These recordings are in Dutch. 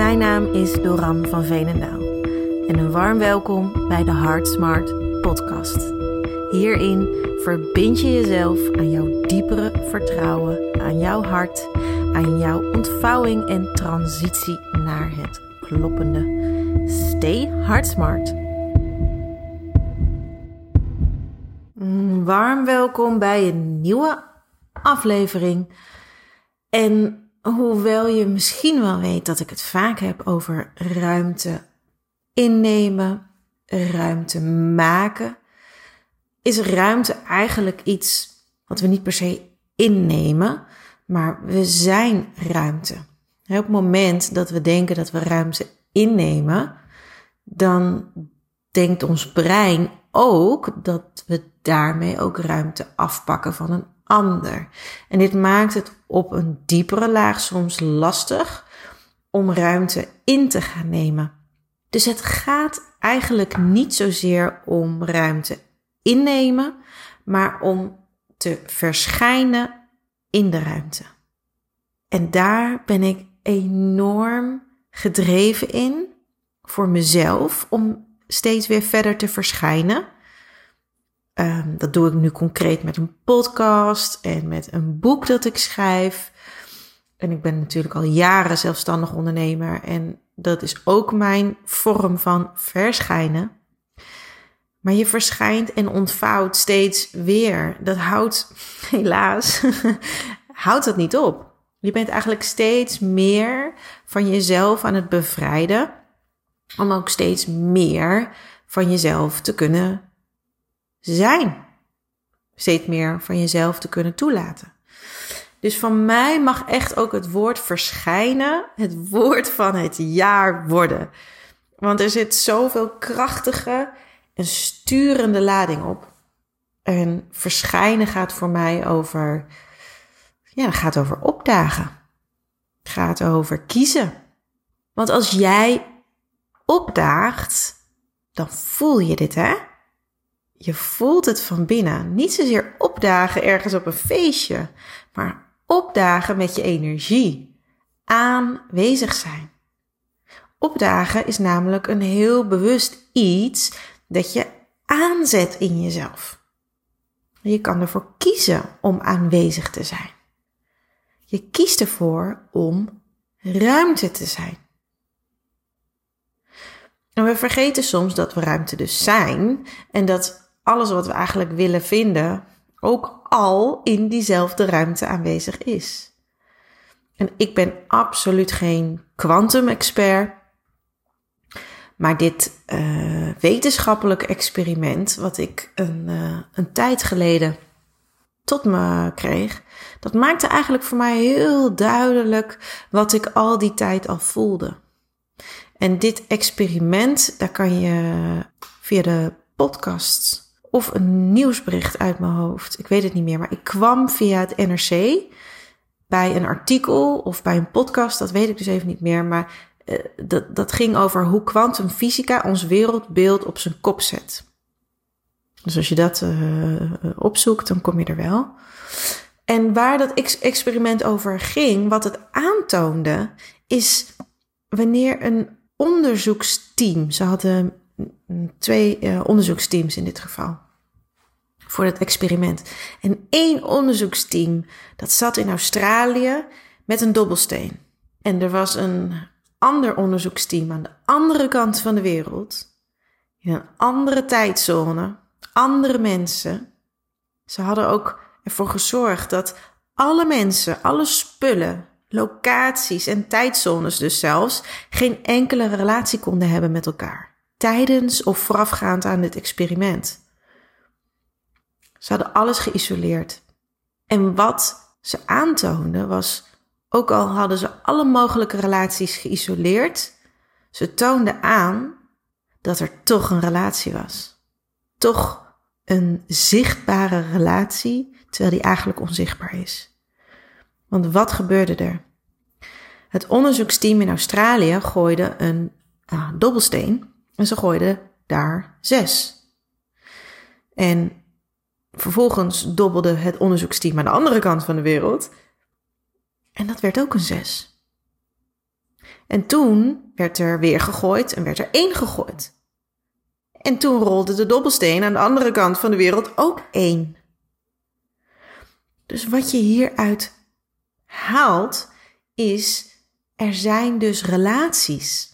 Mijn naam is Doran van Veenendaal en een warm welkom bij de Heart Smart podcast. Hierin verbind je jezelf aan jouw diepere vertrouwen, aan jouw hart, aan jouw ontvouwing en transitie naar het kloppende. Stay Heart Smart. Mm, Warm welkom bij een nieuwe aflevering. En hoewel je misschien wel weet dat ik het vaak heb over ruimte innemen, ruimte maken, is ruimte eigenlijk iets wat we niet per se innemen, maar we zijn ruimte. Op het moment dat we denken dat we ruimte innemen, dan denkt ons brein ook dat we daarmee ook ruimte afpakken van een En dit maakt het op een diepere laag soms lastig om ruimte in te gaan nemen. Dus het gaat eigenlijk niet zozeer om ruimte innemen, maar om te verschijnen in de ruimte. En daar ben ik enorm gedreven in voor mezelf om steeds weer verder te verschijnen. Um, dat doe ik nu concreet met een podcast en met een boek dat ik schrijf. En ik ben natuurlijk al jaren zelfstandig ondernemer en dat is ook mijn vorm van verschijnen. Maar je verschijnt en ontvouwt steeds weer. Dat houdt helaas houdt dat niet op. Je bent eigenlijk steeds meer van jezelf aan het bevrijden om ook steeds meer van jezelf te kunnen zijn. Steeds meer van jezelf te kunnen toelaten. Dus van mij mag echt ook het woord verschijnen het woord van het jaar worden. Want er zit zoveel krachtige en sturende lading op. En verschijnen gaat voor mij over, ja, gaat over opdagen. Het gaat over kiezen. Want als jij opdaagt, dan voel je dit, hè? Je voelt het van binnen. Niet zozeer opdagen ergens op een feestje, maar opdagen met je energie. Aanwezig zijn. Opdagen is namelijk een heel bewust iets dat je aanzet in jezelf. Je kan ervoor kiezen om aanwezig te zijn. Je kiest ervoor om ruimte te zijn. En we vergeten soms dat we ruimte dus zijn en dat alles wat we eigenlijk willen vinden ook al in diezelfde ruimte aanwezig is. En ik ben absoluut geen kwantum-expert. Maar dit uh, wetenschappelijk experiment, wat ik een, uh, een tijd geleden tot me kreeg, dat maakte eigenlijk voor mij heel duidelijk wat ik al die tijd al voelde. En dit experiment, daar kan je via de podcast of een nieuwsbericht uit mijn hoofd. Ik weet het niet meer, maar ik kwam via het NRC bij een artikel of bij een podcast, dat weet ik dus even niet meer, maar uh, dat, dat ging over hoe kwantumfysica ons wereldbeeld op zijn kop zet. Dus als je dat uh, opzoekt, dan kom je er wel. En waar dat ex experiment over ging, wat het aantoonde, is wanneer een onderzoeksteam, ze hadden twee uh, onderzoeksteams in dit geval. Voor het experiment. En één onderzoeksteam, dat zat in Australië met een dobbelsteen. En er was een ander onderzoeksteam aan de andere kant van de wereld. In een andere tijdzone. Andere mensen. Ze hadden ook ervoor gezorgd dat alle mensen, alle spullen, locaties en tijdzones dus zelfs, geen enkele relatie konden hebben met elkaar tijdens of voorafgaand aan dit experiment. Ze hadden alles geïsoleerd. En wat ze aantoonden was, ook al hadden ze alle mogelijke relaties geïsoleerd, ze toonden aan dat er toch een relatie was. Toch een zichtbare relatie, terwijl die eigenlijk onzichtbaar is. Want wat gebeurde er? Het onderzoeksteam in Australië gooide een uh, dobbelsteen en ze gooiden daar zes. En vervolgens dobbelde het onderzoeksteam aan de andere kant van de wereld. En dat werd ook een zes. En toen werd er weer gegooid en werd er één gegooid. En toen rolde de dobbelsteen aan de andere kant van de wereld ook één. Dus wat je hieruit haalt is, er zijn dus relaties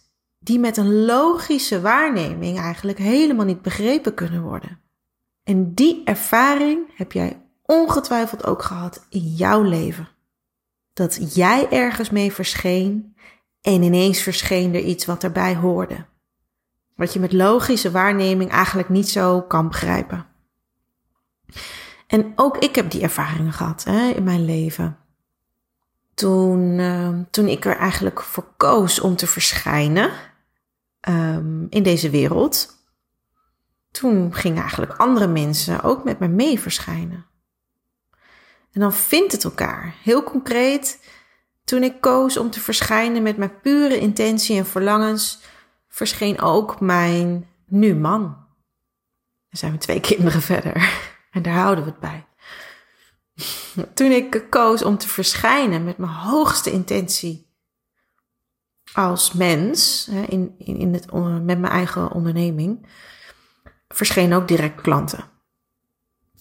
die met een logische waarneming eigenlijk helemaal niet begrepen kunnen worden. En die ervaring heb jij ongetwijfeld ook gehad in jouw leven. Dat jij ergens mee verscheen en ineens verscheen er iets wat erbij hoorde. Wat je met logische waarneming eigenlijk niet zo kan begrijpen. En ook ik heb die ervaringen gehad hè, in mijn leven. Toen, uh, toen ik er eigenlijk voor koos om te verschijnen um, in deze wereld, toen gingen eigenlijk andere mensen ook met me mee verschijnen. En dan vindt het elkaar. Heel concreet, toen ik koos om te verschijnen met mijn pure intentie en verlangens, verscheen ook mijn nu man. Dan zijn we twee kinderen verder. En daar houden we het bij. Toen ik koos om te verschijnen met mijn hoogste intentie als mens, in, in, in het, met mijn eigen onderneming, verschenen ook direct klanten.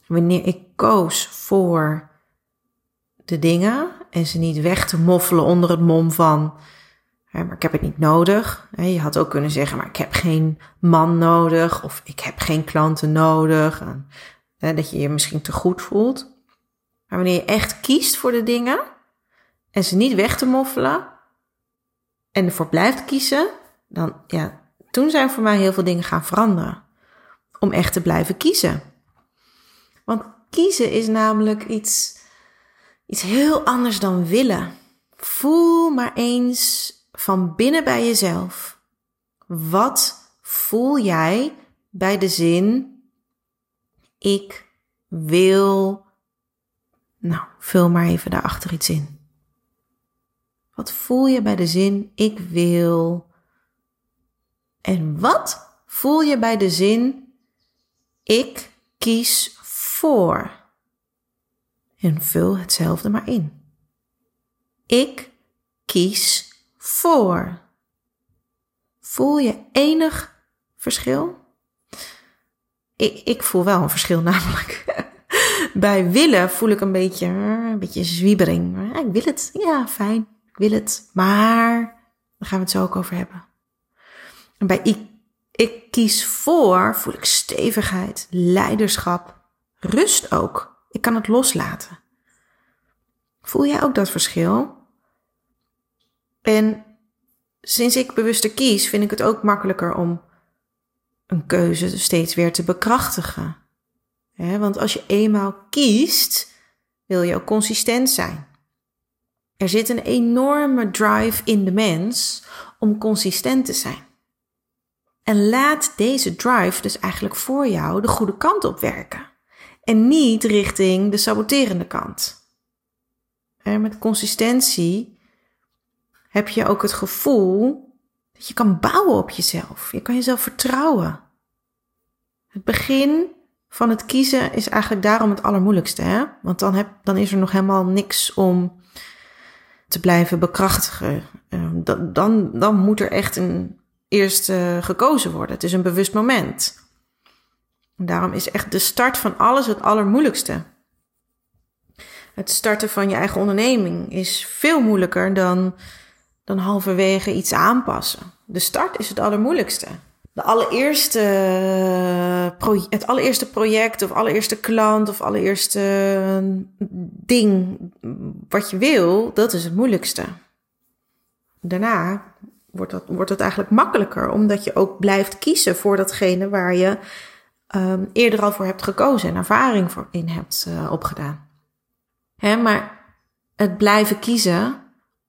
Wanneer ik koos voor de dingen en ze niet weg te moffelen onder het mom van, maar ik heb het niet nodig. Je had ook kunnen zeggen, maar ik heb geen man nodig of ik heb geen klanten nodig. Dat je je misschien te goed voelt. Maar wanneer je echt kiest voor de dingen en ze niet weg te moffelen en ervoor blijft kiezen, dan ja, toen zijn voor mij heel veel dingen gaan veranderen. Om echt te blijven kiezen. Want kiezen is namelijk iets Iets heel anders dan willen. Voel maar eens van binnen bij jezelf. Wat voel jij bij de zin ik wil. Nou, vul maar even daarachter iets in. Wat voel je bij de zin ik wil? En wat voel je bij de zin ik kies voor? en vul hetzelfde maar in. Ik kies voor. Voel je enig verschil? Ik, ik voel wel een verschil namelijk. Bij willen voel ik een beetje, een beetje zwiebering. Ik wil het, ja, fijn, ik wil het. Maar, daar gaan we het zo ook over hebben. En bij ik, ik kies voor voel ik stevigheid, leiderschap, rust ook. Ik kan het loslaten. Voel jij ook dat verschil? En sinds ik bewuster kies, vind ik het ook makkelijker om een keuze steeds weer te bekrachtigen. want als je eenmaal kiest, wil je ook consistent zijn. Er zit een enorme drive in de mens om consistent te zijn. En laat deze drive dus eigenlijk voor jou de goede kant op werken en niet richting de saboterende kant. En met consistentie heb je ook het gevoel dat je kan bouwen op jezelf. Je kan jezelf vertrouwen. Het begin van het kiezen is eigenlijk daarom het allermoeilijkste, hè? Want dan, heb, dan is er nog helemaal niks om te blijven bekrachtigen. Ehm, dan, dan, moet er echt een eerste gekozen worden. Het is een bewust moment. Daarom is echt de start van alles het allermoeilijkste. Het starten van je eigen onderneming is veel moeilijker dan, dan halverwege iets aanpassen. De start is het allermoeilijkste. De allereerste het allereerste project of allereerste klant of allereerste ding wat je wil, dat is het moeilijkste. Daarna wordt, dat, wordt het eigenlijk makkelijker, omdat je ook blijft kiezen voor datgene waar je um, eerder al voor hebt gekozen en ervaring voor in hebt uh, opgedaan. Hè, maar het blijven kiezen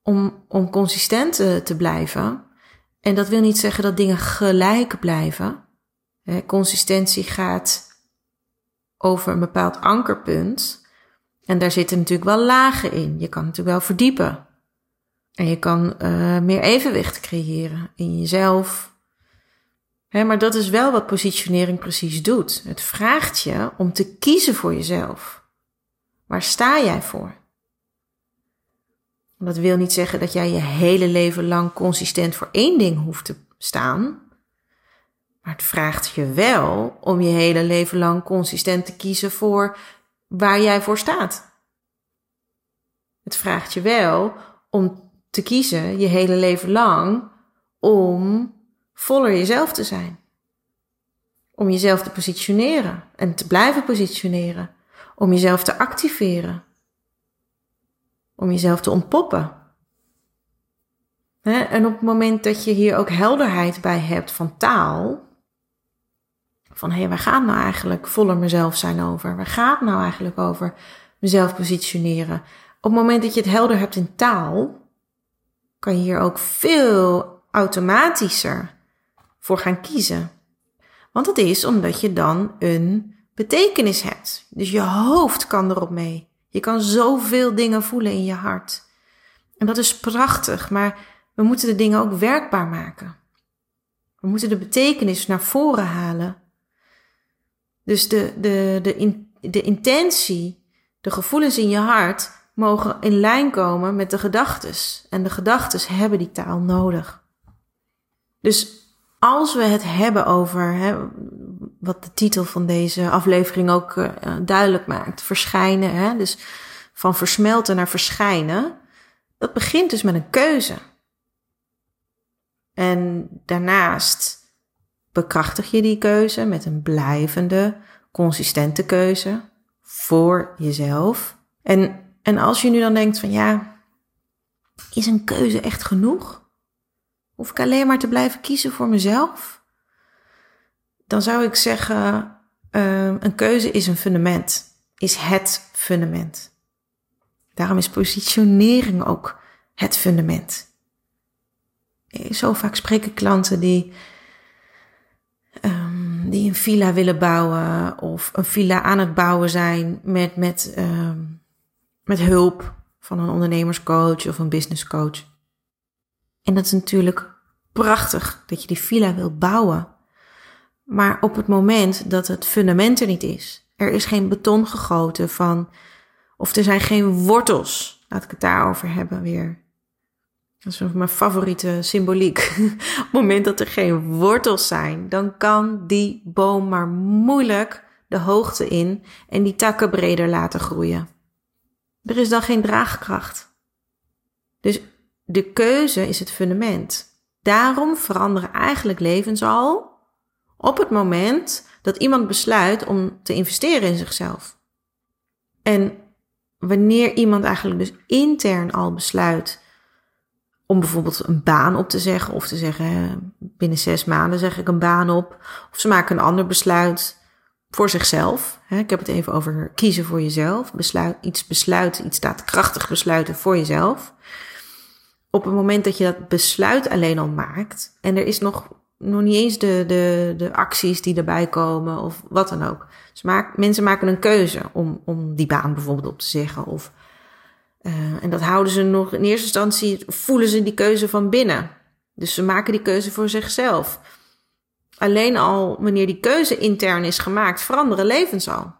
om, om consistent te blijven. En dat wil niet zeggen dat dingen gelijk blijven. Consistentie gaat over een bepaald ankerpunt. En daar zitten natuurlijk wel lagen in. Je kan natuurlijk wel verdiepen. En je kan uh, meer evenwicht creëren in jezelf, maar dat is wel wat positionering precies doet. Het vraagt je om te kiezen voor jezelf. Waar sta jij voor? Dat wil niet zeggen dat jij je hele leven lang consistent voor één ding hoeft te staan. Maar het vraagt je wel om je hele leven lang consistent te kiezen voor waar jij voor staat. Het vraagt je wel om te kiezen je hele leven lang om voller jezelf te zijn. Om jezelf te positioneren en te blijven positioneren. Om jezelf te activeren. Om jezelf te ontpoppen. En op het moment dat je hier ook helderheid bij hebt van taal, van hé, hey, waar gaat nou eigenlijk voller mezelf zijn over? Waar gaat nou eigenlijk over mezelf positioneren? Op het moment dat je het helder hebt in taal, kan je hier ook veel automatischer voor gaan kiezen. Want dat is omdat je dan een betekenis hebt. Dus je hoofd kan erop mee. Je kan zoveel dingen voelen in je hart. En dat is prachtig, maar we moeten de dingen ook werkbaar maken. We moeten de betekenis naar voren halen. Dus de, de, de, in, de intentie, de gevoelens in je hart mogen in lijn komen met de gedachtes. En de gedachtes hebben die taal nodig. Dus als we het hebben over hè, wat de titel van deze aflevering ook uh, duidelijk maakt, verschijnen, hè, dus van versmelten naar verschijnen, dat begint dus met een keuze. En daarnaast bekrachtig je die keuze met een blijvende, consistente keuze voor jezelf. En, en als je nu dan denkt van ja, is een keuze echt genoeg? Hoef ik alleen maar te blijven kiezen voor mezelf? Dan zou ik zeggen, uh, een keuze is een fundament, is het fundament. Daarom is positionering ook het fundament. Zo vaak spreken klanten die, um, die een villa willen bouwen of een villa aan het bouwen zijn met, met, um, met hulp van een ondernemerscoach of een businesscoach. En dat is natuurlijk prachtig dat je die villa wilt bouwen. Maar op het moment dat het fundament er niet is, er is geen beton gegoten van, of er zijn geen wortels, laat ik het daarover hebben weer. Dat is mijn favoriete symboliek. Op het moment dat er geen wortels zijn, dan kan die boom maar moeilijk de hoogte in en die takken breder laten groeien. Er is dan geen draagkracht. Dus de keuze is het fundament. Daarom veranderen eigenlijk levens al op het moment dat iemand besluit om te investeren in zichzelf. En wanneer iemand eigenlijk dus intern al besluit om bijvoorbeeld een baan op te zeggen of te zeggen binnen zes maanden zeg ik een baan op of ze maken een ander besluit voor zichzelf. Ik heb het even over kiezen voor jezelf, besluit, iets besluiten, iets daadkrachtig besluiten voor jezelf. Op het moment dat je dat besluit alleen al maakt en er is nog, nog niet eens de, de, de acties die erbij komen of wat dan ook. Dus mensen maken een keuze om, om die baan bijvoorbeeld op te zeggen of uh, en dat houden ze nog in eerste instantie, voelen ze die keuze van binnen. Dus ze maken die keuze voor zichzelf. Alleen al wanneer die keuze intern is gemaakt, veranderen levens al.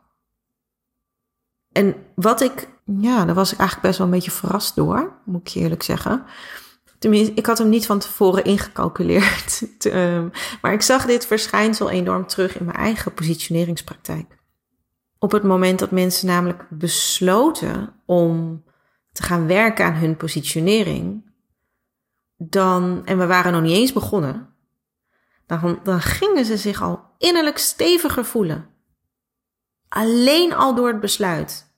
En wat ik, ja, daar was ik eigenlijk best wel een beetje verrast door, moet ik je eerlijk zeggen. Ik had hem niet van tevoren ingecalculeerd. Ehm, maar ik zag dit verschijnsel enorm terug in mijn eigen positioneringspraktijk. Op het moment dat mensen namelijk besloten om te gaan werken aan hun positionering, dan, en we waren nog niet eens begonnen, dan, dan gingen ze zich al innerlijk steviger voelen. Alleen al door het besluit.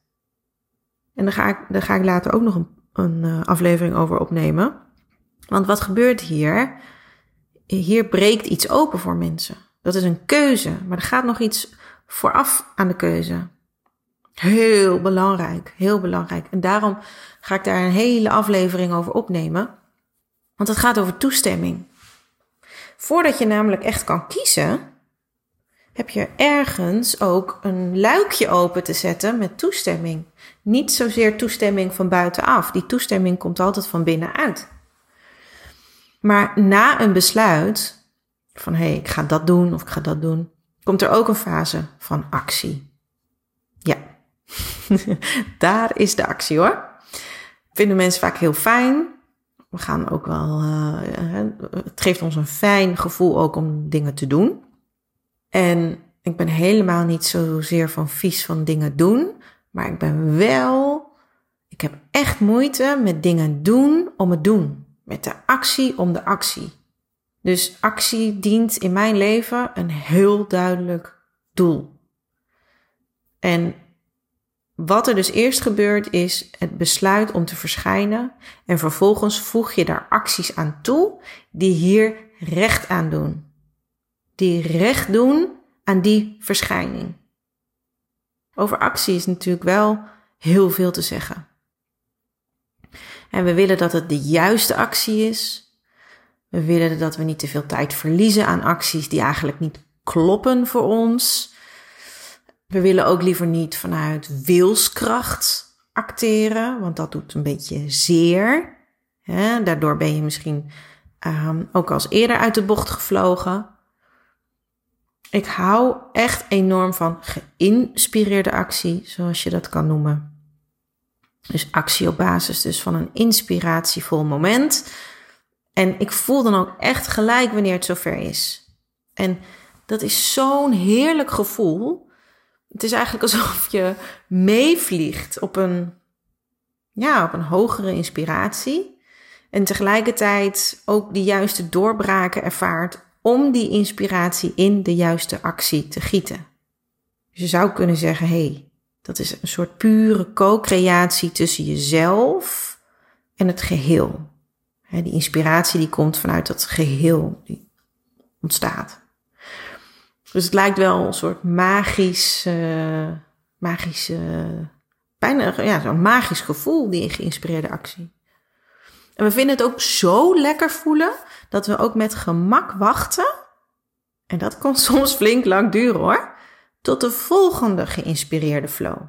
En daar ga ik, daar ga ik later ook nog een, een uh, aflevering over opnemen. Want wat gebeurt hier? Hier breekt iets open voor mensen. Dat is een keuze, maar er gaat nog iets vooraf aan de keuze. Heel belangrijk, heel belangrijk. En daarom ga ik daar een hele aflevering over opnemen. Want het gaat over toestemming. Voordat je namelijk echt kan kiezen, heb je ergens ook een luikje open te zetten met toestemming. Niet zozeer toestemming van buitenaf. Die toestemming komt altijd van binnenuit. Maar na een besluit van hé, hey, ik ga dat doen of ik ga dat doen, komt er ook een fase van actie. Ja, daar is de actie hoor. Vinden mensen vaak heel fijn. We gaan ook wel, uh, het geeft ons een fijn gevoel ook om dingen te doen. En ik ben helemaal niet zozeer van vies van dingen doen, maar ik ben wel, ik heb echt moeite met dingen doen om het doen. Met de actie om de actie. Dus actie dient in mijn leven een heel duidelijk doel. En wat er dus eerst gebeurt is het besluit om te verschijnen en vervolgens voeg je daar acties aan toe die hier recht aan doen. Die recht doen aan die verschijning. Over actie is natuurlijk wel heel veel te zeggen. En we willen dat het de juiste actie is. We willen dat we niet te veel tijd verliezen aan acties die eigenlijk niet kloppen voor ons. We willen ook liever niet vanuit wilskracht acteren, want dat doet een beetje zeer. Daardoor ben je misschien um, ook als eerder uit de bocht gevlogen. Ik hou echt enorm van geïnspireerde actie, zoals je dat kan noemen. Dus actie op basis dus van een inspiratievol moment. En ik voel dan ook echt gelijk wanneer het zover is. En dat is zo'n heerlijk gevoel. Het is eigenlijk alsof je meevliegt op een, ja, op een hogere inspiratie. En tegelijkertijd ook de juiste doorbraken ervaart om die inspiratie in de juiste actie te gieten. Dus je zou kunnen zeggen, hé, hey, dat is een soort pure co-creatie tussen jezelf en het geheel. die inspiratie die komt vanuit dat geheel die ontstaat. Dus het lijkt wel een soort magisch, uh, magisch, bijna ja, zo'n magisch gevoel, die geïnspireerde actie. En we vinden het ook zo lekker voelen dat we ook met gemak wachten. En dat kan soms flink lang duren hoor. Tot de volgende geïnspireerde flow.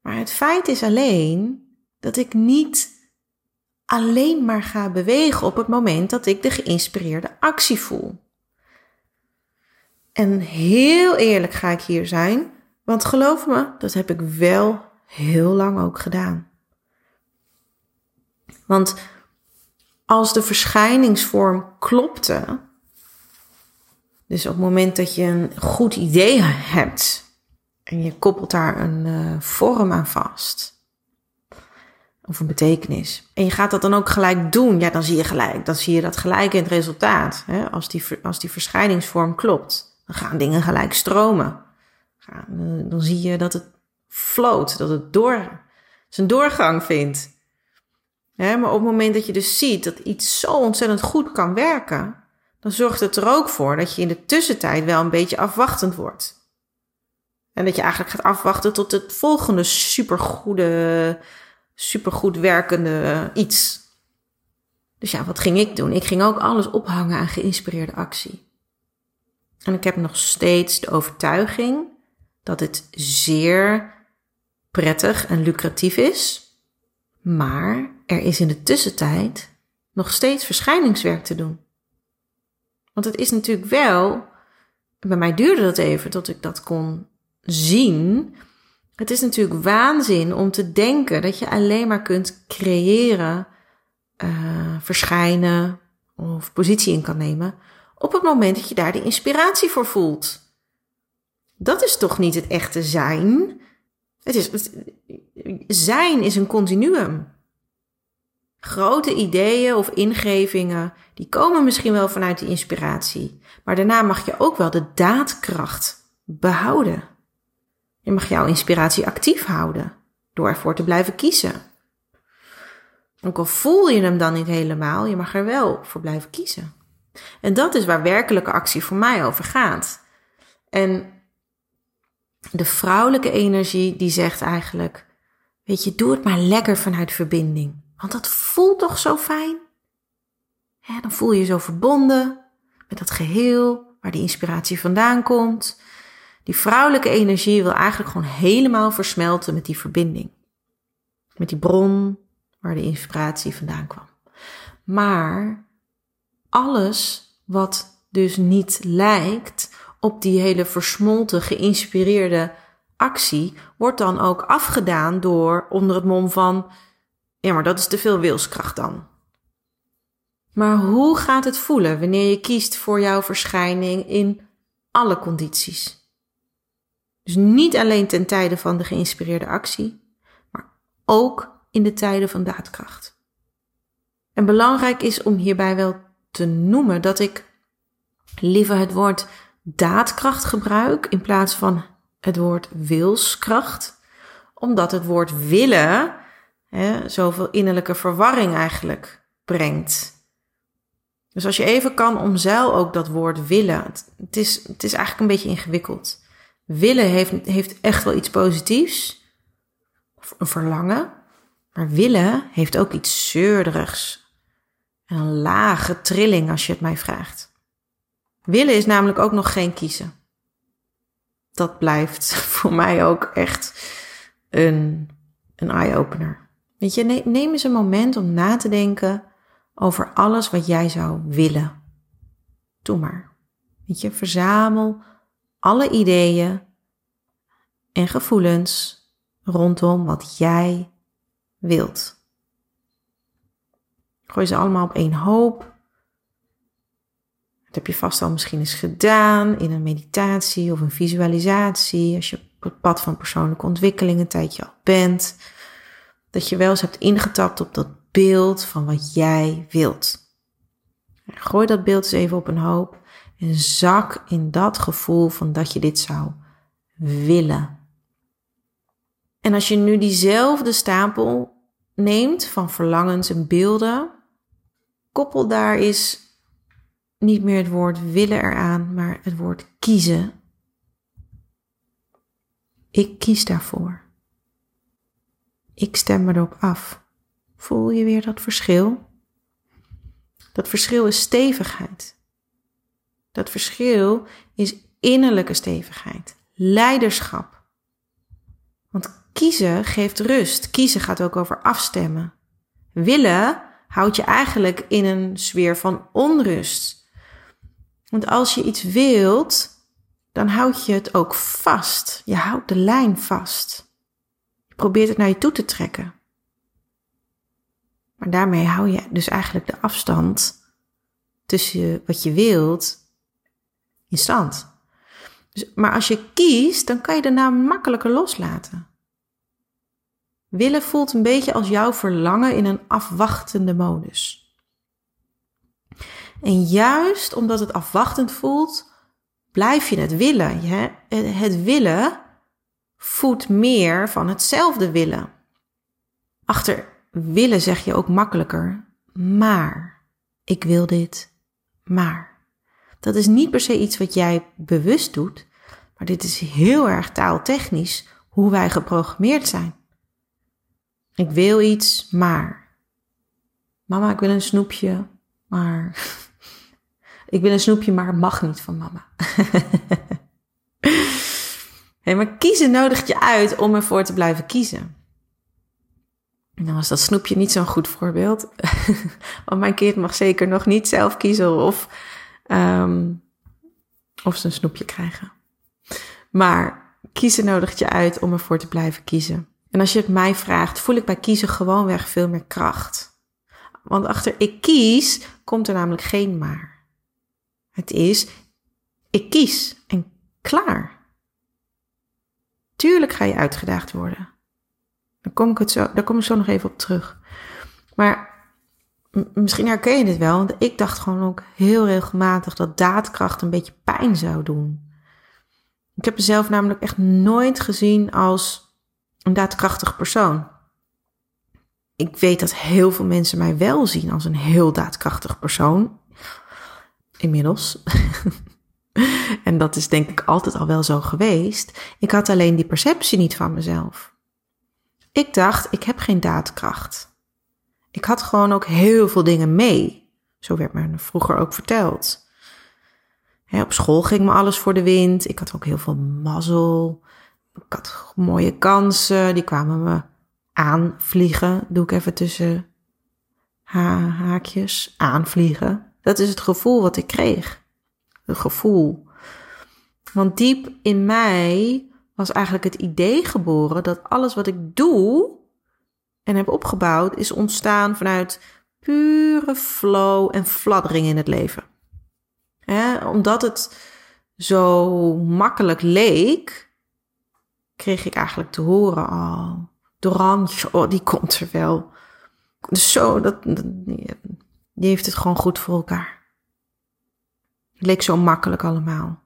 Maar het feit is alleen dat ik niet alleen maar ga bewegen op het moment dat ik de geïnspireerde actie voel. En heel eerlijk ga ik hier zijn, want geloof me, dat heb ik wel heel lang ook gedaan. Want als de verschijningsvorm klopte, dus op het moment dat je een goed idee hebt en je koppelt daar een uh, vorm aan vast, of een betekenis, en je gaat dat dan ook gelijk doen, ja, dan zie je gelijk, dan zie je dat gelijk in het resultaat. Hè? Als, die, als die verschijningsvorm klopt, dan gaan dingen gelijk stromen. Dan zie je dat het floot, dat het door, zijn doorgang vindt maar op het moment dat je dus ziet dat iets zo ontzettend goed kan werken, dan zorgt het er ook voor dat je in de tussentijd wel een beetje afwachtend wordt. En dat je eigenlijk gaat afwachten tot het volgende supergoede, supergoed werkende iets. Dus ja, wat ging ik doen? Ik ging ook alles ophangen aan geïnspireerde actie. En ik heb nog steeds de overtuiging dat het zeer prettig en lucratief is maar er is in de tussentijd nog steeds verschijningswerk te doen. Want het is natuurlijk wel, bij mij duurde dat even tot ik dat kon zien. Het is natuurlijk waanzin om te denken dat je alleen maar kunt creëren, uh, verschijnen of positie in kan nemen op het moment dat je daar de inspiratie voor voelt. Dat is toch niet het echte zijn? Het is, zijn is een continuum. Grote ideeën of ingevingen, die komen misschien wel vanuit die inspiratie. Maar daarna mag je ook wel de daadkracht behouden. Je mag jouw inspiratie actief houden door ervoor te blijven kiezen. Ook al voel je hem dan niet helemaal, je mag er wel voor blijven kiezen. En dat is waar werkelijke actie voor mij over gaat. En de vrouwelijke energie die zegt eigenlijk, weet je, doe het maar lekker vanuit verbinding. Want dat voelt toch zo fijn? Ja, dan voel je je zo verbonden met dat geheel waar die inspiratie vandaan komt. Die vrouwelijke energie wil eigenlijk gewoon helemaal versmelten met die verbinding. Met die bron waar de inspiratie vandaan kwam. Maar alles wat dus niet lijkt op die hele versmolten, geïnspireerde actie wordt dan ook afgedaan door onder het mom van Ja, maar dat is te veel wilskracht dan. Maar hoe gaat het voelen wanneer je kiest voor jouw verschijning in alle condities? Dus niet alleen ten tijde van de geïnspireerde actie, maar ook in de tijden van daadkracht. En belangrijk is om hierbij wel te noemen dat ik liever het woord daadkracht gebruik in plaats van het woord wilskracht, omdat het woord willen zoveel innerlijke verwarring eigenlijk brengt. Dus als je even kan, omzeil ook dat woord willen. Het, is, het is eigenlijk een beetje ingewikkeld. Willen heeft, heeft echt wel iets positiefs, een verlangen, maar willen heeft ook iets zeurderigs. En een lage trilling als je het mij vraagt. Willen is namelijk ook nog geen kiezen. Dat blijft voor mij ook echt een, een eye-opener. Weet je, neem eens een moment om na te denken over alles wat jij zou willen. Doe maar. Weet je, verzamel alle ideeën en gevoelens rondom wat jij wilt. Gooi ze allemaal op één hoop. Dat heb je vast al misschien eens gedaan in een meditatie of een visualisatie. Als je op het pad van persoonlijke ontwikkeling een tijdje al bent. Dat je wel eens hebt ingetapt op dat beeld van wat jij wilt. Gooi dat beeld eens even op een hoop en zak in dat gevoel van dat je dit zou willen. En als je nu diezelfde stapel neemt van verlangens en beelden, koppel daar is niet meer het woord willen eraan, maar het woord kiezen. Ik kies daarvoor. Ik stem erop af. Voel je weer dat verschil? Dat verschil is stevigheid. Dat verschil is innerlijke stevigheid, leiderschap. Want kiezen geeft rust. Kiezen gaat ook over afstemmen. Willen houdt je eigenlijk in een sfeer van onrust. Want als je iets wilt, dan houd je het ook vast. Je houdt de lijn vast. Probeert het naar je toe te trekken. Maar daarmee hou je dus eigenlijk de afstand tussen wat je wilt in stand. Dus, maar als je kiest, dan kan je daarna makkelijker loslaten. Willen voelt een beetje als jouw verlangen in een afwachtende modus. En juist omdat het afwachtend voelt, blijf je het willen. Het willen voedt meer van hetzelfde willen. Achter willen zeg je ook makkelijker, maar ik wil dit, maar. Dat is niet per se iets wat jij bewust doet, maar dit is heel erg taaltechnisch hoe wij geprogrammeerd zijn. Ik wil iets, maar. Mama, ik wil een snoepje, maar. ik wil een snoepje, maar mag niet van mama. hey, maar kiezen nodigt je uit om ervoor te blijven kiezen. Nou was dat snoepje niet zo'n goed voorbeeld. Want mijn kind mag zeker nog niet zelf kiezen of, um, of ze een snoepje krijgen. Maar kiezen nodigt je uit om ervoor te blijven kiezen. En als je het mij vraagt, voel ik bij kiezen gewoonweg veel meer kracht. Want achter ik kies komt er namelijk geen maar. Het is ik kies en klaar. Tuurlijk ga je uitgedaagd worden. Daar kom ik, het zo, daar kom ik zo nog even op terug. Maar misschien herken je dit wel, want ik dacht gewoon ook heel regelmatig dat daadkracht een beetje pijn zou doen. Ik heb mezelf namelijk echt nooit gezien als een daadkrachtig persoon. Ik weet dat heel veel mensen mij wel zien als een heel daadkrachtig persoon. Inmiddels. en dat is denk ik altijd al wel zo geweest. Ik had alleen die perceptie niet van mezelf. Ik dacht, ik heb geen daadkracht. Ik had gewoon ook heel veel dingen mee. Zo werd me vroeger ook verteld. op school ging me alles voor de wind. Ik had ook heel veel mazzel. Ik had mooie kansen, die kwamen me aanvliegen. Doe ik even tussen ha haakjes. Aanvliegen. Dat is het gevoel wat ik kreeg. Het gevoel. Want diep in mij was eigenlijk het idee geboren dat alles wat ik doe en heb opgebouwd is ontstaan vanuit pure flow en fladdering in het leven. omdat het zo makkelijk leek, kreeg ik eigenlijk te horen: oh, de randje, oh, die komt er wel. Dus zo, dat, die heeft het gewoon goed voor elkaar. Het leek zo makkelijk allemaal.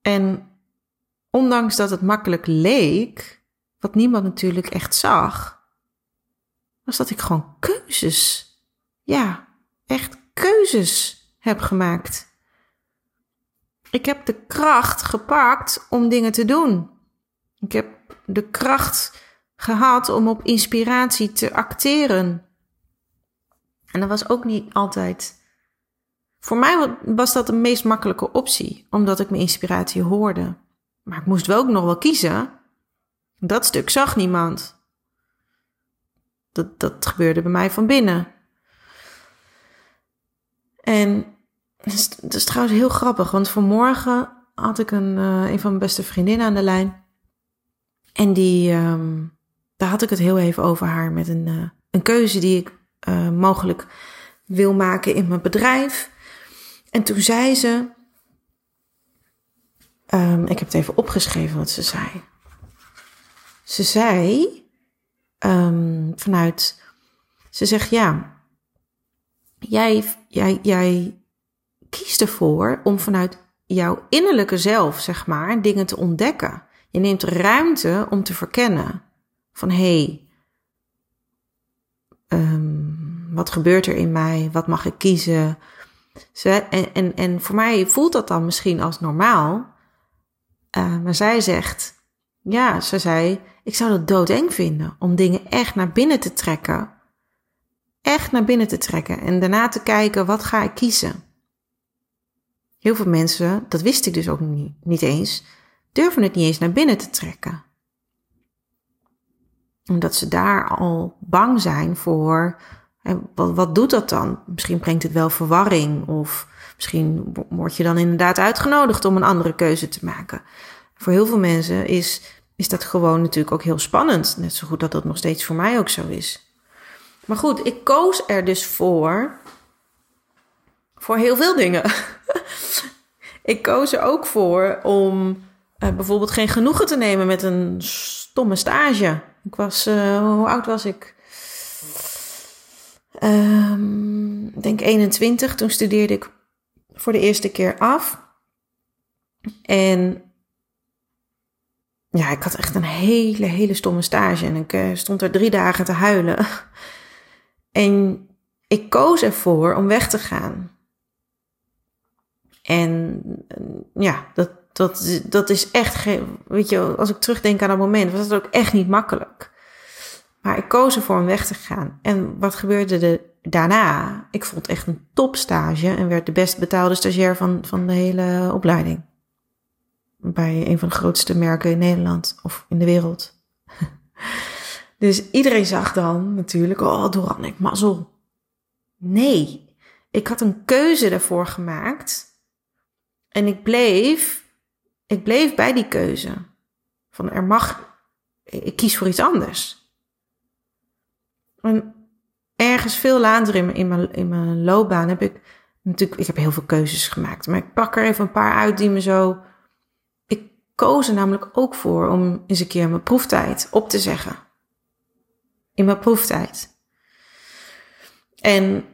En ondanks dat het makkelijk leek, wat niemand natuurlijk echt zag, was dat ik gewoon keuzes, ja, echt keuzes heb gemaakt. Ik heb de kracht gepakt om dingen te doen. Ik heb de kracht gehad om op inspiratie te acteren. En dat was ook niet altijd. Voor mij was dat de meest makkelijke optie, omdat ik mijn inspiratie hoorde. Maar ik moest wel ook nog wel kiezen. Dat stuk zag niemand. Dat, dat gebeurde bij mij van binnen. En het is, trouwens heel grappig, want vanmorgen had ik een, uh, een van mijn beste vriendinnen aan de lijn. En die, um, daar had ik het heel even over haar met een, uh, een keuze die ik uh, mogelijk wil maken in mijn bedrijf. En toen zei ze, um, ik heb het even opgeschreven wat ze zei. Ze zei um, vanuit, ze zegt ja, jij, jij, jij kiest ervoor om vanuit jouw innerlijke zelf, zeg maar, dingen te ontdekken. Je neemt ruimte om te verkennen van hé, hey, um, wat gebeurt er in mij? Wat mag ik kiezen? En, en, en voor mij voelt dat dan misschien als normaal. Uh, maar zij zegt, ja, ze zei, ik zou dat doodeng vinden om dingen echt naar binnen te trekken. Echt naar binnen te trekken en daarna te kijken, wat ga ik kiezen? Heel veel mensen, dat wist ik dus ook niet, niet eens, durven het niet eens naar binnen te trekken. Omdat ze daar al bang zijn voor. Wat, wat doet dat dan? Misschien brengt het wel verwarring. Of misschien word je dan inderdaad uitgenodigd om een andere keuze te maken. Voor heel veel mensen is, is dat gewoon natuurlijk ook heel spannend. Net zo goed dat dat nog steeds voor mij ook zo is. Maar goed, ik koos er dus voor. Voor heel veel dingen. ik koos er ook voor om uh, bijvoorbeeld geen genoegen te nemen met een stomme stage. Ik was, uh, hoe oud was ik? Um, ik denk 21. Toen studeerde ik voor de eerste keer af. En ja, ik had echt een hele, hele stomme stage. En ik uh, stond er drie dagen te huilen. en ik koos ervoor om weg te gaan. En ja, dat, dat, dat is echt geen. Weet je, als ik terugdenk aan dat moment, was dat ook echt niet makkelijk. Maar ik koos ervoor om weg te gaan. En wat gebeurde er daarna? Ik vond echt een topstage en werd de best betaalde stagiair van, van de hele opleiding. Bij een van de grootste merken in Nederland of in de wereld. dus iedereen zag dan natuurlijk, oh, Doran, ik mazzel. Nee, ik had een keuze daarvoor gemaakt. En ik bleef ik bleef bij die keuze. Van er mag, ik kies voor iets anders. En ergens veel later in mijn, in mijn, loopbaan heb ik natuurlijk, ik heb heel veel keuzes gemaakt. Maar ik pak er even een paar uit die me zo. Ik koos er namelijk ook voor om eens een keer mijn proeftijd op te zeggen. In mijn proeftijd. En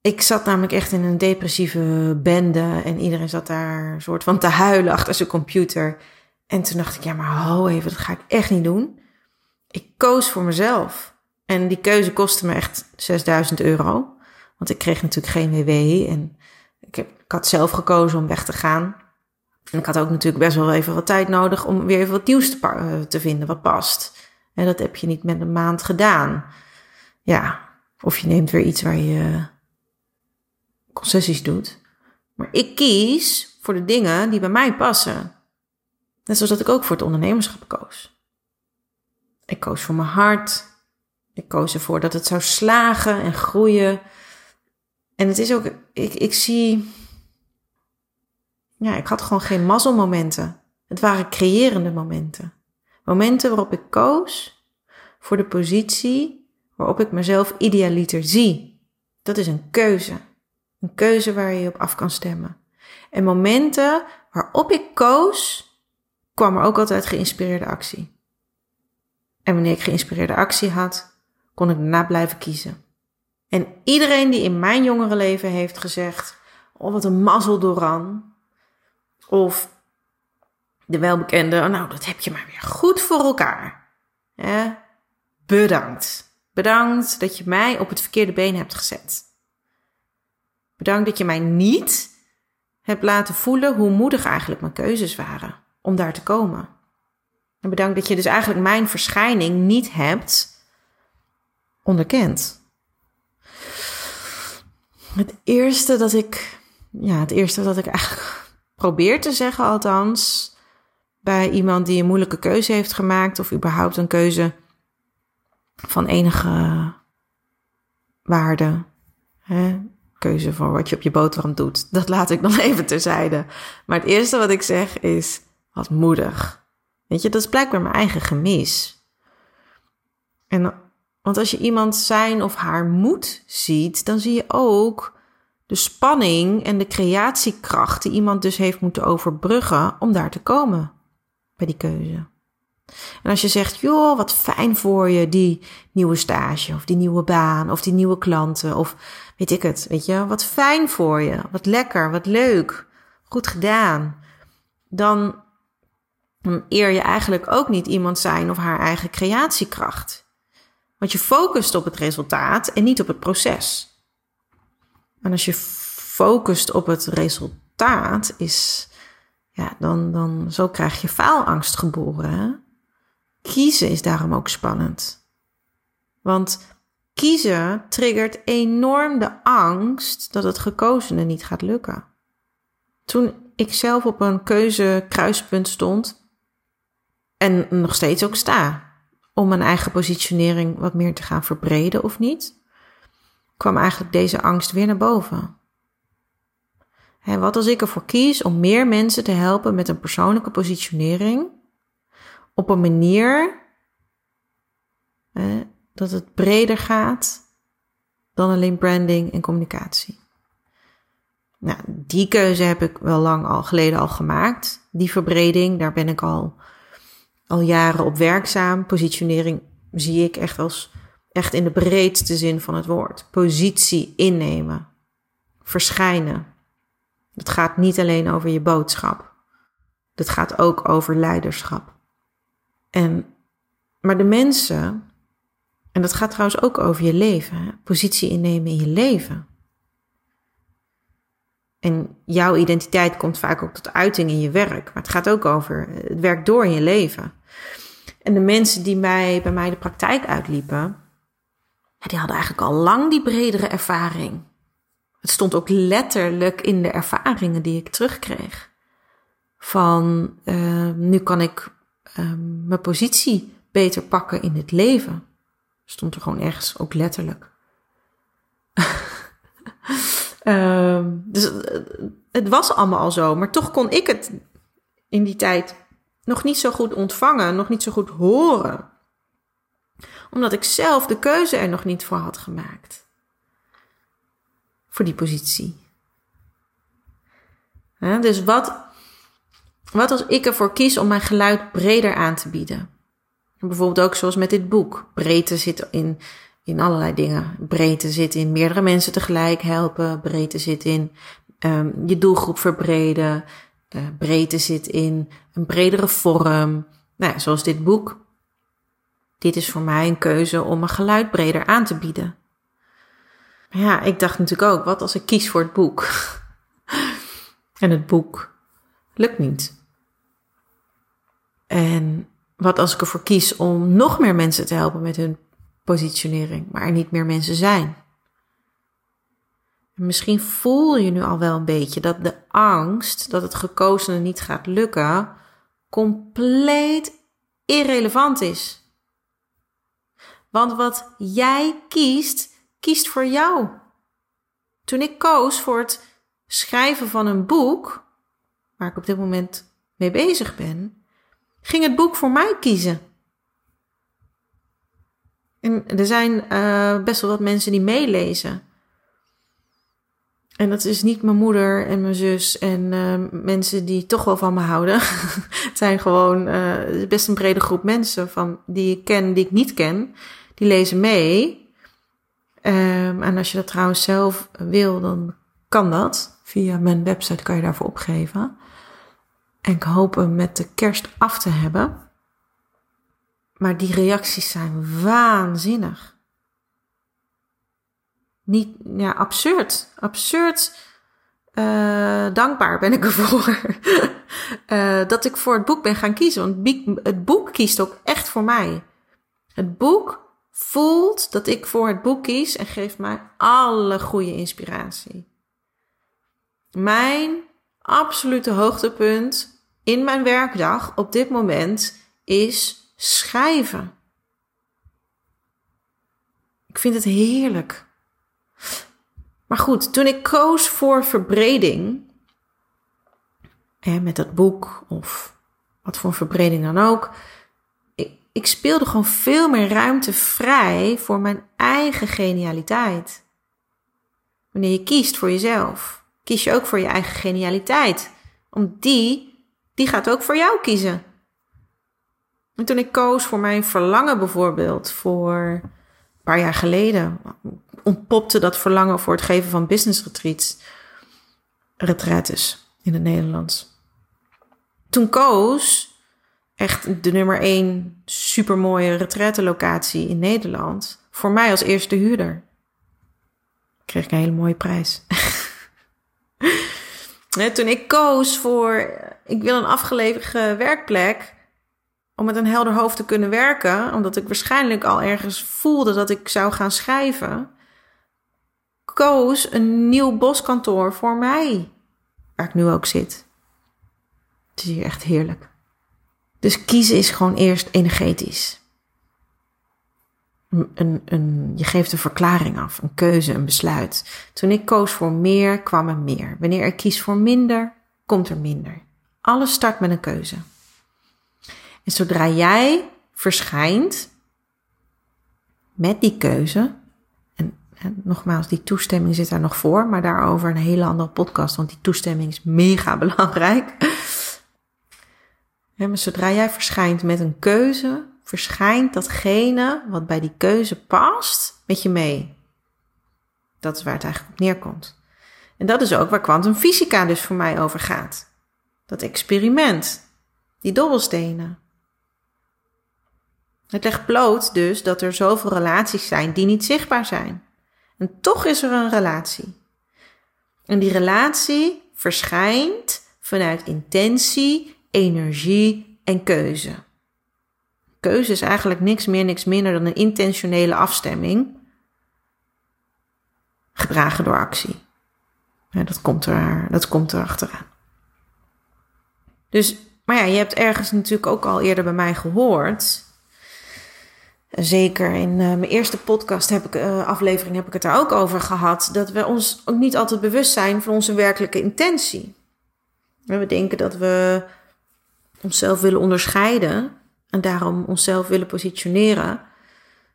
ik zat namelijk echt in een depressieve bende en iedereen zat daar een soort van te huilen achter zijn computer. En toen dacht ik, ja, maar ho even, dat ga ik echt niet doen. Ik koos voor mezelf. En die keuze kostte me echt 6000 euro. Want ik kreeg natuurlijk geen WW en ik, heb, ik had zelf gekozen om weg te gaan. En ik had ook natuurlijk best wel even wat tijd nodig om weer even wat nieuws te, eh, te vinden wat past. En dat heb je niet met een maand gedaan. Ja, of je neemt weer iets waar je concessies doet. Maar ik kies voor de dingen die bij mij passen. Net zoals dat ik ook voor het ondernemerschap koos. Ik koos voor mijn hart. Ik koos ervoor dat het zou slagen en groeien. En het is ook, ik, ik zie, ja, ik had gewoon geen mazzelmomenten. Het waren creërende momenten. Momenten waarop ik koos voor de positie waarop ik mezelf idealiter zie. Dat is een keuze. Een keuze waar je op af kan stemmen. En momenten waarop ik koos, kwam er ook altijd geïnspireerde actie. En wanneer ik geïnspireerde actie had, kon ik daarna blijven kiezen. En iedereen die in mijn jongere leven heeft gezegd: Oh, wat een mazzel, Doran. Of de welbekende: oh, Nou, dat heb je maar weer goed voor elkaar. Bedankt. Bedankt dat je mij op het verkeerde been hebt gezet. Bedankt dat je mij niet hebt laten voelen hoe moedig eigenlijk mijn keuzes waren om daar te komen. En bedankt dat je dus eigenlijk mijn verschijning niet hebt onderkend. Het eerste dat ik, ja, het eerste dat ik eigenlijk probeer te zeggen, althans, bij iemand die een moeilijke keuze heeft gemaakt, of überhaupt een keuze van enige waarde. Hè? Keuze voor wat je op je boterham doet. Dat laat ik nog even terzijde. Maar het eerste wat ik zeg is: wat moedig. Weet je, dat is blijkbaar mijn eigen gemis. En want als je iemand zijn of haar moed ziet, dan zie je ook de spanning en de creatiekracht die iemand dus heeft moeten overbruggen om daar te komen bij die keuze. En als je zegt, joh, wat fijn voor je, die nieuwe stage, of die nieuwe baan, of die nieuwe klanten, of weet ik het, weet je, wat fijn voor je, wat lekker, wat leuk, goed gedaan, dan eer je eigenlijk ook niet iemand zijn of haar eigen creatiekracht. Want je focust op het resultaat en niet op het proces. En als je focust op het resultaat, is, ja, dan, dan zo krijg je faalangst geboren. Kiezen is daarom ook spannend. Want kiezen triggert enorm de angst dat het gekozene niet gaat lukken. Toen ik zelf op een keuzekruispunt stond en nog steeds ook sta, om mijn eigen positionering wat meer te gaan verbreden of niet, kwam eigenlijk deze angst weer naar boven. Hè, wat als ik ervoor kies om meer mensen te helpen met een persoonlijke positionering op een manier hè, dat het breder gaat dan alleen branding en communicatie? Nou, die keuze heb ik wel lang al geleden al gemaakt. Die verbreding, daar ben ik al al jaren op werkzaam. Positionering zie ik echt als echt in de breedste zin van het woord. Positie innemen, verschijnen. Het gaat niet alleen over je boodschap. Het gaat ook over leiderschap. En, maar de mensen, en dat gaat trouwens ook over je leven, positie innemen in je leven. En jouw identiteit komt vaak ook tot uiting in je werk. Maar het gaat ook over het werk door in je leven. En de mensen die mij, bij mij de praktijk uitliepen, die hadden eigenlijk al lang die bredere ervaring. Het stond ook letterlijk in de ervaringen die ik terugkreeg. Van uh, nu kan ik uh, mijn positie beter pakken in het leven. Stond er gewoon ergens ook letterlijk. uh, dus het was allemaal al zo, maar toch kon ik het in die tijd nog niet zo goed ontvangen, nog niet zo goed horen. Omdat ik zelf de keuze er nog niet voor had gemaakt. Voor die positie. dus wat, wat als ik ervoor kies om mijn geluid breder aan te bieden? Bijvoorbeeld ook zoals met dit boek. Breedte zit in, in allerlei dingen. Breedte zit in meerdere mensen tegelijk helpen. Breedte zit in um, je doelgroep verbreden uh, breedte zit in een bredere vorm. Nou ja, zoals dit boek. Dit is voor mij een keuze om mijn geluid breder aan te bieden. Ja, ik dacht natuurlijk ook, wat als ik kies voor het boek? en het boek lukt niet. En wat als ik ervoor kies om nog meer mensen te helpen met hun positionering, maar er niet meer mensen zijn? Misschien voel je nu al wel een beetje dat de angst dat het gekozene niet gaat lukken compleet irrelevant is. Want wat jij kiest, kiest voor jou. Toen ik koos voor het schrijven van een boek, waar ik op dit moment mee bezig ben, ging het boek voor mij kiezen. En er zijn uh, best wel wat mensen die meelezen. En dat is niet mijn moeder en mijn zus en uh, mensen die toch wel van me houden. het zijn gewoon uh, best een brede groep mensen van, die ik ken, die ik niet ken. Die lezen mee. Um, en als je dat trouwens zelf wil, dan kan dat. Via mijn website kan je daarvoor opgeven. En ik hoop hem met de kerst af te hebben. Maar die reacties zijn waanzinnig. Niet, ja, absurd. Absurd. Uh, dankbaar ben ik ervoor. uh, dat ik voor het boek ben gaan kiezen. Want het boek kiest ook echt voor mij. Het boek voelt dat ik voor het boek kies en geeft mij alle goede inspiratie. Mijn absolute hoogtepunt in mijn werkdag op dit moment is schrijven. Ik vind het heerlijk. Maar goed, toen ik koos voor verbreding, hè, met dat boek of wat voor verbreding dan ook, ik, ik speelde gewoon veel meer ruimte vrij voor mijn eigen genialiteit. Wanneer je kiest voor jezelf, kies je ook voor je eigen genialiteit. Om die, die gaat ook voor jou kiezen. En toen ik koos voor mijn verlangen bijvoorbeeld, voor een paar jaar geleden, ontpopte dat verlangen voor het geven van business retreats, retretes in het Nederlands. Toen koos echt de nummer één supermooie retrettenlocatie in Nederland voor mij als eerste huurder. Kreeg ik een hele mooie prijs. Toen ik koos voor, ik wil een afgelegen werkplek, om met een helder hoofd te kunnen werken, omdat ik waarschijnlijk al ergens voelde dat ik zou gaan schrijven, koos een nieuw boskantoor voor mij, waar ik nu ook zit. Het is hier echt heerlijk. Dus kiezen is gewoon eerst energetisch. Een, een, je geeft een verklaring af, een keuze, een besluit. Toen ik koos voor meer, kwam er meer. Wanneer ik kies voor minder, komt er minder. Alles start met een keuze. En zodra jij verschijnt met die keuze, en, nogmaals, die toestemming zit daar nog voor, maar daarover een hele andere podcast, want die toestemming is mega belangrijk. Maar zodra jij verschijnt met een keuze, verschijnt datgene wat bij die keuze past met je mee. Dat is waar het eigenlijk op neerkomt. En dat is ook waar kwantumfysica dus voor mij over gaat. Dat experiment, die dobbelstenen. Het legt bloot dus dat er zoveel relaties zijn die niet zichtbaar zijn. En toch is er een relatie. En die relatie verschijnt vanuit intentie, energie en keuze. Keuze is eigenlijk niks meer, niks minder dan een intentionele afstemming, gedragen door actie. Dat, komt er, dat komt er achteraan. Dus, maar ja, je hebt ergens natuurlijk ook al eerder bij mij gehoord Zeker in uh, mijn eerste podcast heb ik, uh, aflevering heb ik het daar ook over gehad. Dat we ons ook niet altijd bewust zijn van onze werkelijke intentie. We denken dat we onszelf willen onderscheiden en daarom onszelf willen positioneren.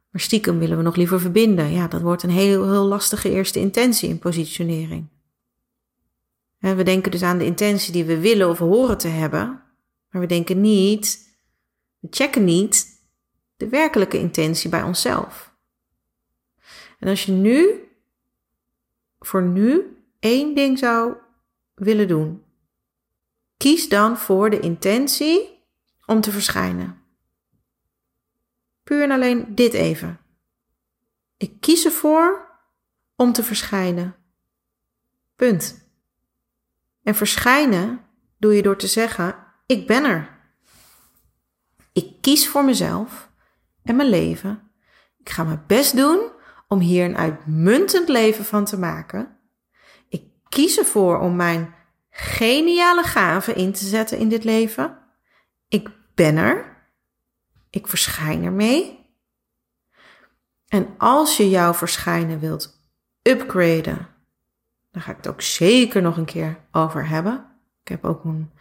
Maar stiekem willen we nog liever verbinden. Ja, dat wordt een heel, heel lastige eerste intentie in positionering. we denken dus aan de intentie die we willen of horen te hebben. Maar we denken niet, we checken niet de werkelijke intentie bij onszelf. En als je nu, voor nu, één ding zou willen doen, kies dan voor de intentie om te verschijnen. Puur en alleen dit even. Ik kies ervoor om te verschijnen. Punt. En verschijnen doe je door te zeggen: Ik ben er. Ik kies voor mezelf en mijn leven. Ik ga mijn best doen om hier een uitmuntend leven van te maken. Ik kies ervoor om mijn geniale gaven in te zetten in dit leven. Ik ben er. Ik verschijn ermee. En als je jouw verschijnen wilt upgraden, dan ga ik het ook zeker nog een keer over hebben. Ik heb ook een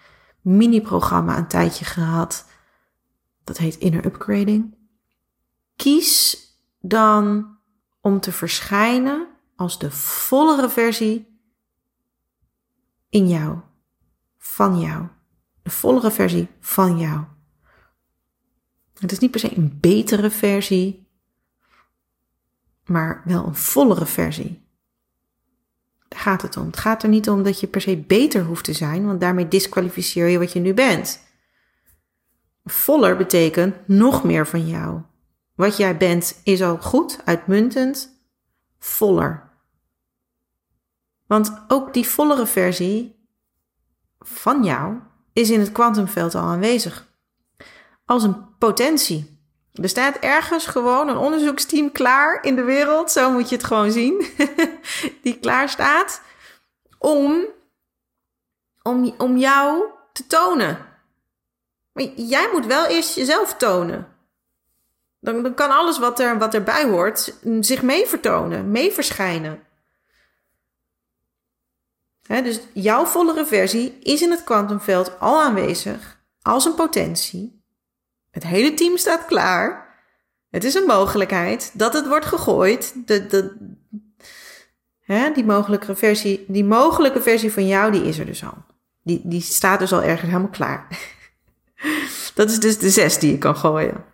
mini-programma een tijdje gehad. Dat heet Inner Upgrading. Kies dan om te verschijnen als de vollere versie in jou, van jou. De vollere versie van jou. Het is niet per se een betere versie, maar wel een vollere versie. Daar gaat het om. Het gaat er niet om dat je per se beter hoeft te zijn, want daarmee disqualificeer je wat je nu bent. Voller betekent nog meer van jou. Wat jij bent is al goed, uitmuntend, voller. Want ook die vollere versie van jou is in het kwantumveld al aanwezig. Als een potentie. Er staat ergens gewoon een onderzoeksteam klaar in de wereld, zo moet je het gewoon zien, die klaar staat om, om, om jou te tonen. Maar jij moet wel eerst jezelf tonen. Dan, dan kan alles wat, er, wat erbij hoort zich mee vertonen, mee verschijnen. dus jouw vollere versie is in het kwantumveld al aanwezig als een potentie. Het hele team staat klaar. Het is een mogelijkheid dat het wordt gegooid. De, die, mogelijke versie, die mogelijke versie van jou, die is er dus al. Die, die staat dus al ergens helemaal klaar. Dat is dus de zes die je kan gooien.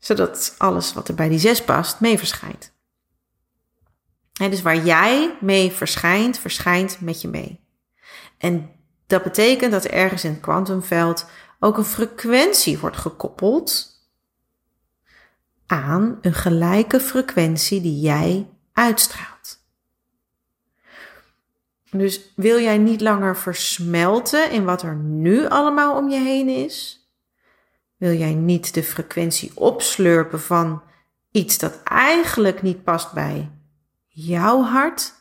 Zodat alles wat er bij die zes past mee verschijnt. En dus waar jij mee verschijnt, verschijnt met je mee. En dat betekent dat er ergens in het kwantumveld ook een frequentie wordt gekoppeld aan een gelijke frequentie die jij uitstraalt. Dus wil jij niet langer versmelten in wat er nu allemaal om je heen is? Wil jij niet de frequentie opslurpen van iets dat eigenlijk niet past bij jouw hart?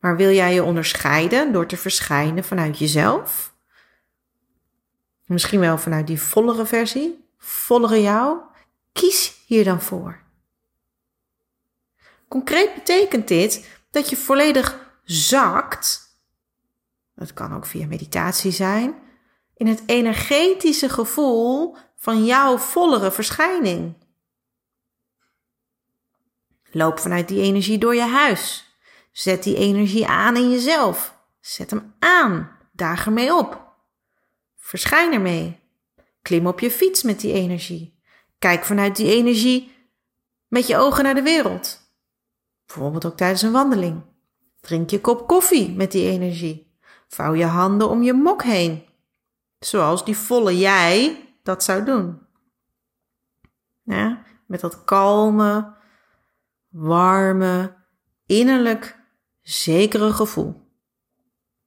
Maar wil jij je onderscheiden door te verschijnen vanuit jezelf? Misschien wel vanuit die vollere versie, vollere jou? Kies hier dan voor. Concreet betekent dit dat je volledig zakt. Dat kan ook via meditatie zijn. In het energetische gevoel van jouw vollere verschijning. Loop vanuit die energie door je huis. Zet die energie aan in jezelf. Zet hem aan. Daag ermee op. Verschijn ermee. Klim op je fiets met die energie. Kijk vanuit die energie met je ogen naar de wereld. Bijvoorbeeld ook tijdens een wandeling. Drink je kop koffie met die energie. Vouw je handen om je mok heen. Zoals die volle jij dat zou doen. Ja, met dat kalme, warme, innerlijk zekere gevoel.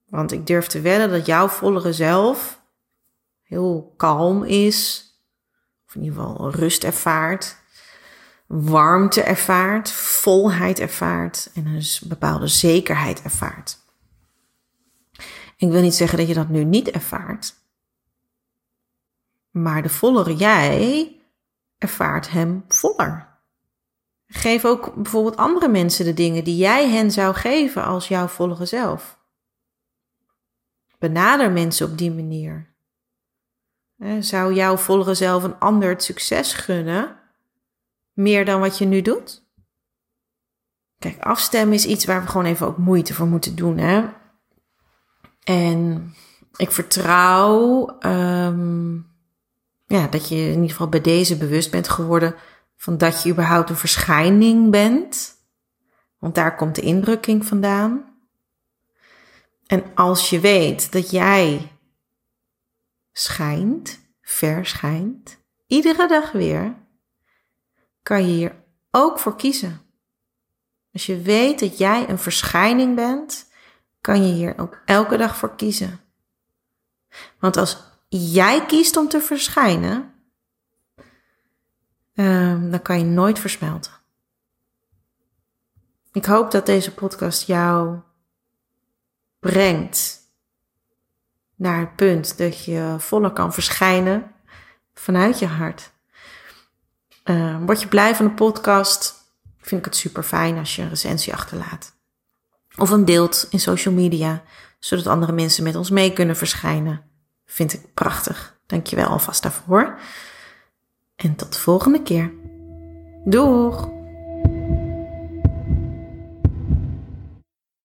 Want ik durf te wedden dat jouw vollere zelf heel kalm is, of in ieder geval rust ervaart, warmte ervaart, volheid ervaart en een bepaalde zekerheid ervaart. Ik wil niet zeggen dat je dat nu niet ervaart, maar de vollere jij ervaart hem voller. Geef ook bijvoorbeeld andere mensen de dingen die jij hen zou geven als jouw vollere zelf. Benader mensen op die manier. Zou jouw vollere zelf een ander het succes gunnen? meer dan wat je nu doet? Kijk, afstemmen is iets waar we gewoon even ook moeite voor moeten doen. Hè? En ik vertrouw um, ja, dat je in ieder geval bij deze bewust bent geworden van dat je überhaupt een verschijning bent. Want daar komt de indrukking vandaan. En als je weet dat jij schijnt, verschijnt, iedere dag weer, kan je hier ook voor kiezen. Als je weet dat jij een verschijning bent, kan je hier ook elke dag voor kiezen. Want als jij kiest om te verschijnen, um, dan kan je nooit versmelten. Ik hoop dat deze podcast jou brengt naar het punt dat je voller kan verschijnen vanuit je hart. Uh, word je blij van de podcast? Vind ik het super fijn als je een recensie achterlaat. Of een deelt in social media, zodat andere mensen met ons mee kunnen verschijnen. Vind ik prachtig. Dankjewel alvast daarvoor. En tot volgende keer. Doeg!